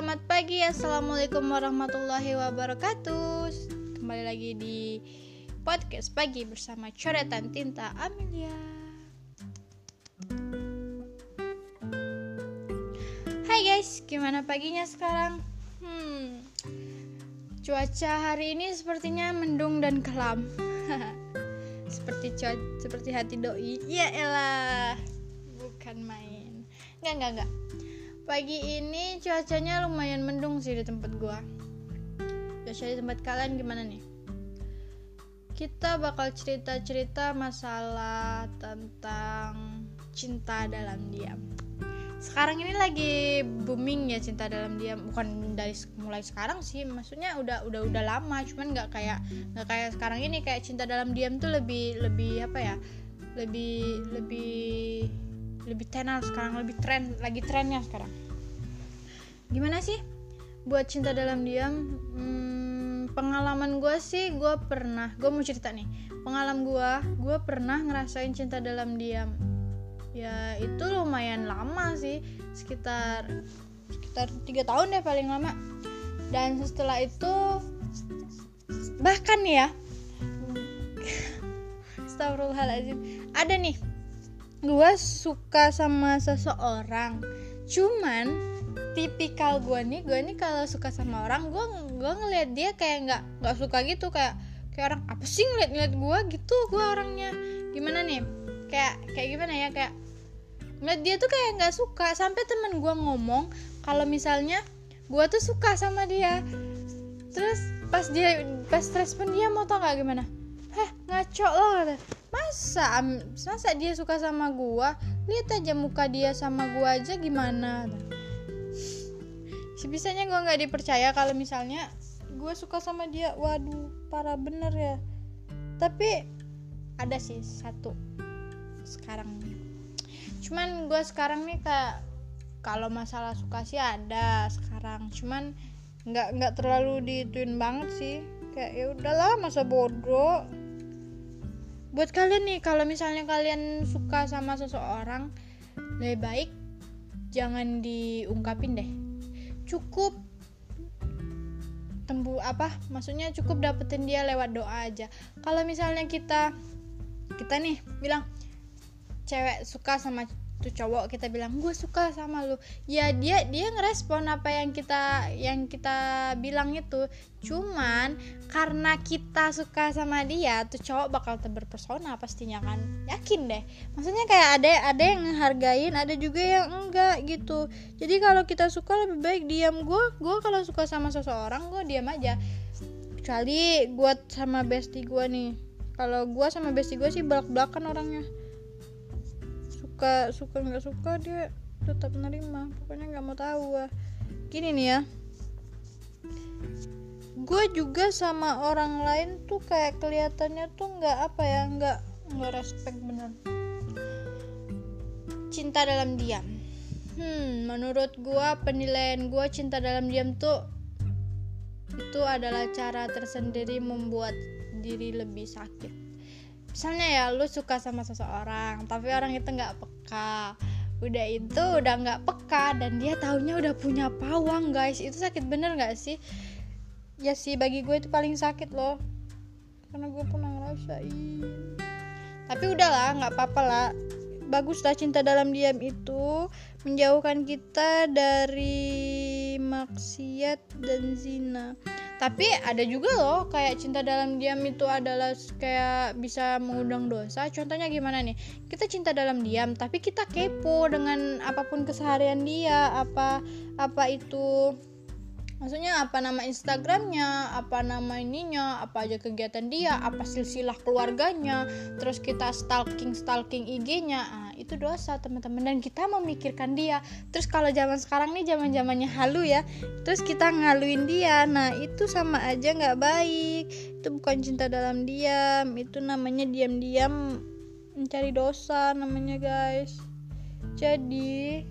selamat pagi Assalamualaikum warahmatullahi wabarakatuh. Kembali lagi di podcast pagi bersama coretan tinta Amelia. Hai guys, gimana paginya sekarang? Hmm, cuaca hari ini sepertinya mendung dan kelam. Seperti seperti hati doi. Ya elah, bukan main. Enggak, enggak, enggak Pagi ini cuacanya lumayan mendung sih di tempat gua. Cuaca di tempat kalian gimana nih? Kita bakal cerita-cerita masalah tentang cinta dalam diam. Sekarang ini lagi booming ya cinta dalam diam, bukan dari mulai sekarang sih, maksudnya udah udah udah lama, cuman nggak kayak nggak kayak sekarang ini kayak cinta dalam diam tuh lebih lebih apa ya? Lebih lebih lebih tenar sekarang lebih tren lagi trennya sekarang. Gimana sih? Buat cinta dalam diam hmm, pengalaman gue sih gue pernah gue mau cerita nih. Pengalaman gue gue pernah ngerasain cinta dalam diam. Ya itu lumayan lama sih sekitar sekitar tiga tahun deh paling lama. Dan setelah itu bahkan ya Astagfirullahaladzim. Ada nih gue suka sama seseorang. Cuman tipikal gue nih gue nih kalau suka sama orang gue gue ngeliat dia kayak nggak nggak suka gitu. Kayak kayak orang apa sih ngeliat ngeliat gue gitu gue orangnya? Gimana nih? Kayak kayak gimana ya? Kayak ngeliat dia tuh kayak nggak suka. Sampai temen gue ngomong kalau misalnya gue tuh suka sama dia. Terus pas dia pas respon dia mau tau nggak gimana? Heh ngaco loh masa masa dia suka sama gua. Lihat aja muka dia sama gua aja gimana. Sebisanya gua nggak dipercaya kalau misalnya gua suka sama dia. Waduh parah bener ya. Tapi ada sih satu sekarang. Cuman gua sekarang nih kayak kalau masalah suka sih ada sekarang. Cuman nggak nggak terlalu dituin banget sih. Kayak ya udahlah masa bodoh buat kalian nih kalau misalnya kalian suka sama seseorang lebih baik jangan diungkapin deh. Cukup tembu apa? Maksudnya cukup dapetin dia lewat doa aja. Kalau misalnya kita kita nih bilang cewek suka sama tuh cowok kita bilang gue suka sama lu. Ya dia dia ngerespon apa yang kita yang kita bilang itu. Cuman karena kita suka sama dia tuh cowok bakal terberpesona pastinya kan. Yakin deh. Maksudnya kayak ada ada yang ngehargain ada juga yang enggak gitu. Jadi kalau kita suka lebih baik diam. Gue gue kalau suka sama seseorang gue diam aja. Kecuali gue sama bestie gue nih. Kalau gue sama bestie gue sih belak belakan orangnya suka suka nggak suka dia tetap nerima. Pokoknya nggak mau tahu gua gini nih ya. Gue juga sama orang lain tuh kayak kelihatannya tuh nggak apa ya nggak nggak respect bener. Cinta dalam diam. Hmm menurut gue penilaian gue cinta dalam diam tuh itu adalah cara tersendiri membuat diri lebih sakit misalnya ya lu suka sama seseorang tapi orang itu nggak peka. Udah itu udah nggak peka dan dia taunya udah punya pawang guys. Itu sakit bener nggak sih? Ya sih bagi gue itu paling sakit loh. Karena gue pernah ngerasain. Tapi udahlah nggak apa-apa lah. Baguslah cinta dalam diam itu. Menjauhkan kita dari maksiat dan zina tapi ada juga loh kayak cinta dalam diam itu adalah kayak bisa mengundang dosa. Contohnya gimana nih? Kita cinta dalam diam tapi kita kepo dengan apa pun keseharian dia apa apa itu maksudnya apa nama Instagramnya apa nama ininya apa aja kegiatan dia apa silsilah keluarganya terus kita stalking stalking IG-nya nah, itu dosa teman-teman. Dan kita memikirkan dia. Terus kalau zaman sekarang nih zaman zamannya halu ya terus kita ngaluin dia. Nah itu sama aja nggak baik. Itu bukan cinta dalam diam. Itu namanya diam-diam mencari dosa namanya guys. Jadi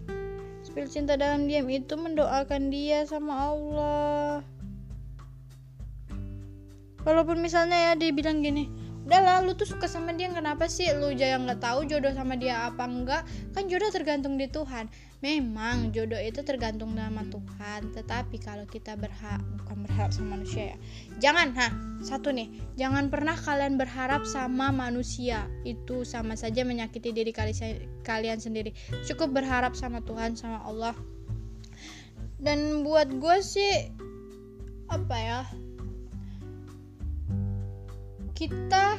Spill cinta dalam diam itu mendoakan dia sama Allah. Walaupun misalnya ya dia bilang gini, udah lah lu tuh suka sama dia kenapa sih? Lu jangan nggak tahu jodoh sama dia apa enggak. Kan jodoh tergantung di Tuhan. Memang jodoh itu tergantung sama Tuhan tetapi kalau kita berhak bukan berharap sama manusia ya. Jangan ha satu nih. Jangan pernah kalian berharap sama manusia. Itu sama saja menyakiti diri kalian sendiri. Cukup berharap sama Tuhan sama Allah. Dan buat gue sih apa ya kita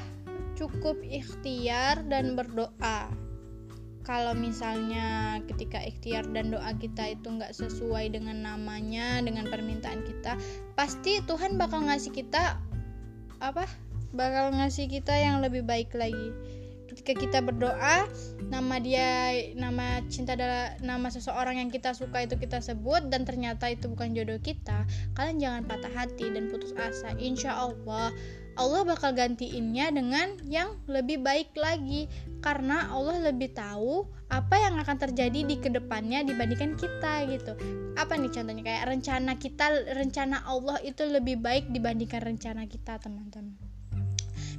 cukup ikhtiar dan berdoa. Kalau misalnya ketika ikhtiar dan doa kita itu nggak sesuai dengan namanya dengan permintaan kita pasti Tuhan bakal ngasih kita apa? Bakal ngasih kita yang lebih baik lagi. Ketika kita berdoa nama dia nama cinta adalah nama seseorang yang kita suka itu kita sebut dan ternyata itu bukan jodoh kita kalian jangan patah hati dan putus asa. Insya Allah Allah bakal gantiinnya dengan yang lebih baik lagi. Karena Allah lebih tahu apa yang akan terjadi di ke depannya dibandingkan kita gitu. Apa nih contohnya? Kayak rencana kita rencana Allah itu lebih baik dibandingkan rencana kita teman-teman.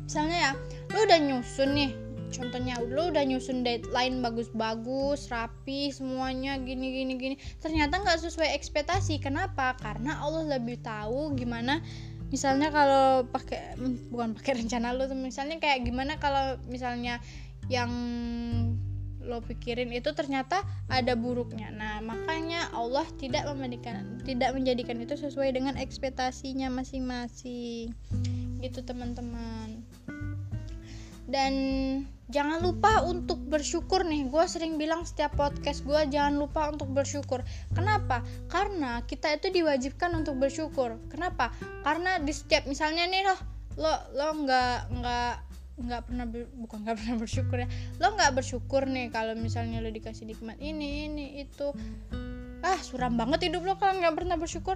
Misalnya ya lu udah nyusun nih contohnya lo udah nyusun deadline bagus-bagus rapi semuanya gini gini gini. Ternyata nggak sesuai ekspektasi. Kenapa? Karena Allah lebih tahu gimana misalnya kalau pakai bukan pakai rencana lo misalnya kayak gimana kalau misalnya yang lo pikirin itu ternyata ada buruknya. Nah, makanya Allah tidak menjadikan tidak menjadikan itu sesuai dengan ekspektasinya masing-masing. Gitu, teman-teman. Dan jangan lupa untuk bersyukur nih. Gue sering bilang setiap podcast gue jangan lupa untuk bersyukur. Kenapa? Karena kita itu diwajibkan untuk bersyukur. Kenapa? Karena di setiap misalnya nih loh lo lo nggak nggak nggak pernah ber, bukan nggak pernah bersyukur ya. Lo nggak bersyukur nih kalau misalnya lo dikasih nikmat ini ini itu. Ah suram banget hidup lo kalau nggak pernah bersyukur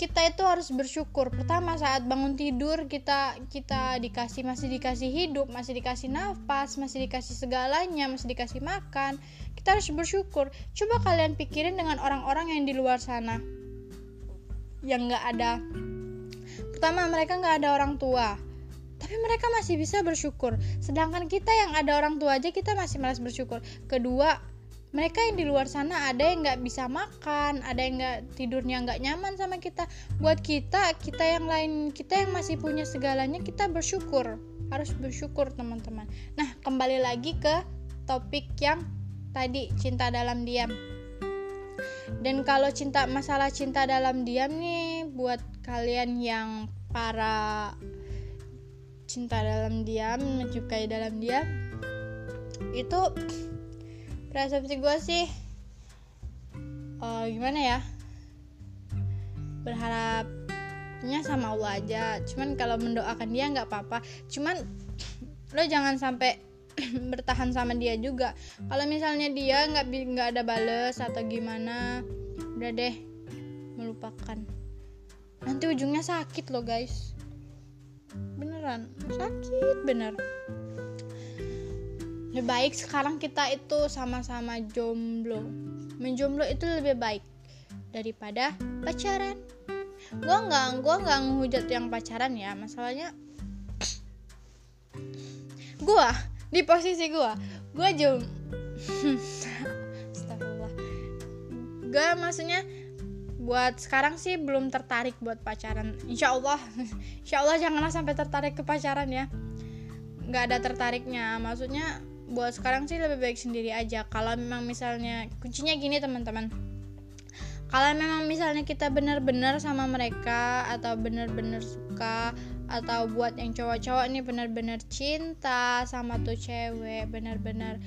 kita itu harus bersyukur. Pertama saat bangun tidur kita kita dikasih masih dikasih hidup masih dikasih nafas masih dikasih segalanya masih dikasih makan kita harus bersyukur. Coba kalian pikirin dengan orang-orang yang di luar sana yang nggak ada. Pertama mereka nggak ada orang tua tapi mereka masih bisa bersyukur. Sedangkan kita yang ada orang tua aja kita masih malas bersyukur. Kedua mereka yang di luar sana ada yang nggak bisa makan ada yang nggak tidurnya nggak nyaman sama kita. Buat kita kita yang lain kita yang masih punya segalanya kita bersyukur. Harus bersyukur teman-teman. Nah kembali lagi ke topik yang tadi cinta dalam diam. Dan kalau cinta masalah cinta dalam diam nih buat kalian yang para cinta dalam diam menyukai dalam diam itu persepsi gue sih uh, gimana ya? Berharapnya sama Allah aja. Cuman kalau mendoakan dia nggak apa-apa. Cuman lo jangan sampai bertahan sama dia juga. Kalau misalnya dia nggak nggak ada bales atau gimana udah deh melupakan. Nanti ujungnya sakit lo guys. Beneran sakit bener lebih baik sekarang kita itu sama-sama jomblo. Menjomblo itu lebih baik daripada pacaran. Gue nggak gue nggak ngehujat yang pacaran ya. Masalahnya gue di posisi gue gue jom Astagfirullah. Gue maksudnya buat sekarang sih belum tertarik buat pacaran. Insya Allah insya Allah janganlah sampai tertarik ke pacaran ya. Nggak ada tertariknya. Maksudnya buat sekarang sih lebih baik sendiri aja. Kalau memang misalnya kuncinya gini teman-teman. Kalau memang misalnya kita benar-benar sama mereka atau benar-benar suka atau buat yang cowok-cowok nih benar-benar cinta sama tuh cewek benar-benar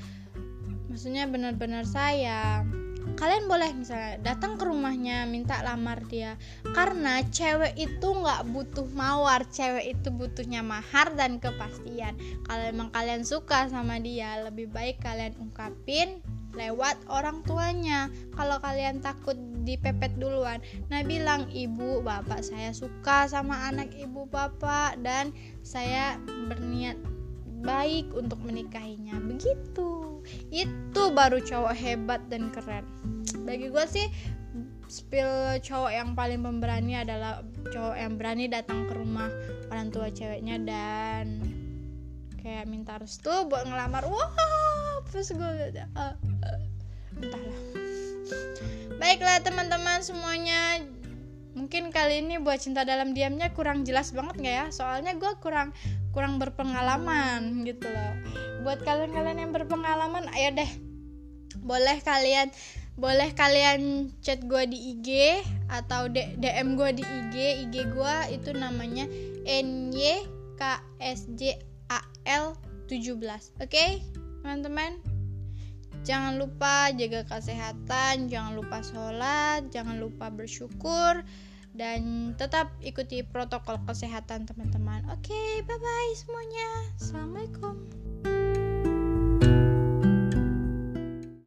maksudnya benar-benar sayang kalian boleh misalnya datang ke rumahnya minta lamar dia. Karena cewek itu nggak butuh mawar cewek itu butuhnya mahar dan kepastian. Kalau emang kalian suka sama dia lebih baik kalian ungkapin lewat orang tuanya. Kalau kalian takut dipepet duluan. Nah bilang ibu bapak saya suka sama anak ibu bapak dan saya berniat baik untuk menikahinya. Begitu. Itu baru cowok hebat dan keren. Bagi gue sih spill cowok yang paling pemberani adalah cowok yang berani datang ke rumah orang tua ceweknya dan kayak minta restu buat ngelamar. Wah pas gue uh, uh, entahlah. Baiklah teman-teman semuanya mungkin kali ini buat cinta dalam diamnya kurang jelas banget nggak ya? Soalnya gue kurang kurang berpengalaman gitu loh. Buat kalian-kalian yang berpengalaman ayo deh. Boleh kalian boleh kalian chat gue di IG atau DM gue di IG IG gue itu namanya NYKSJAL 17 oke okay, teman-teman jangan lupa jaga kesehatan jangan lupa sholat jangan lupa bersyukur dan tetap ikuti protokol kesehatan teman-teman. Oke okay, bye bye semuanya. Assalamualaikum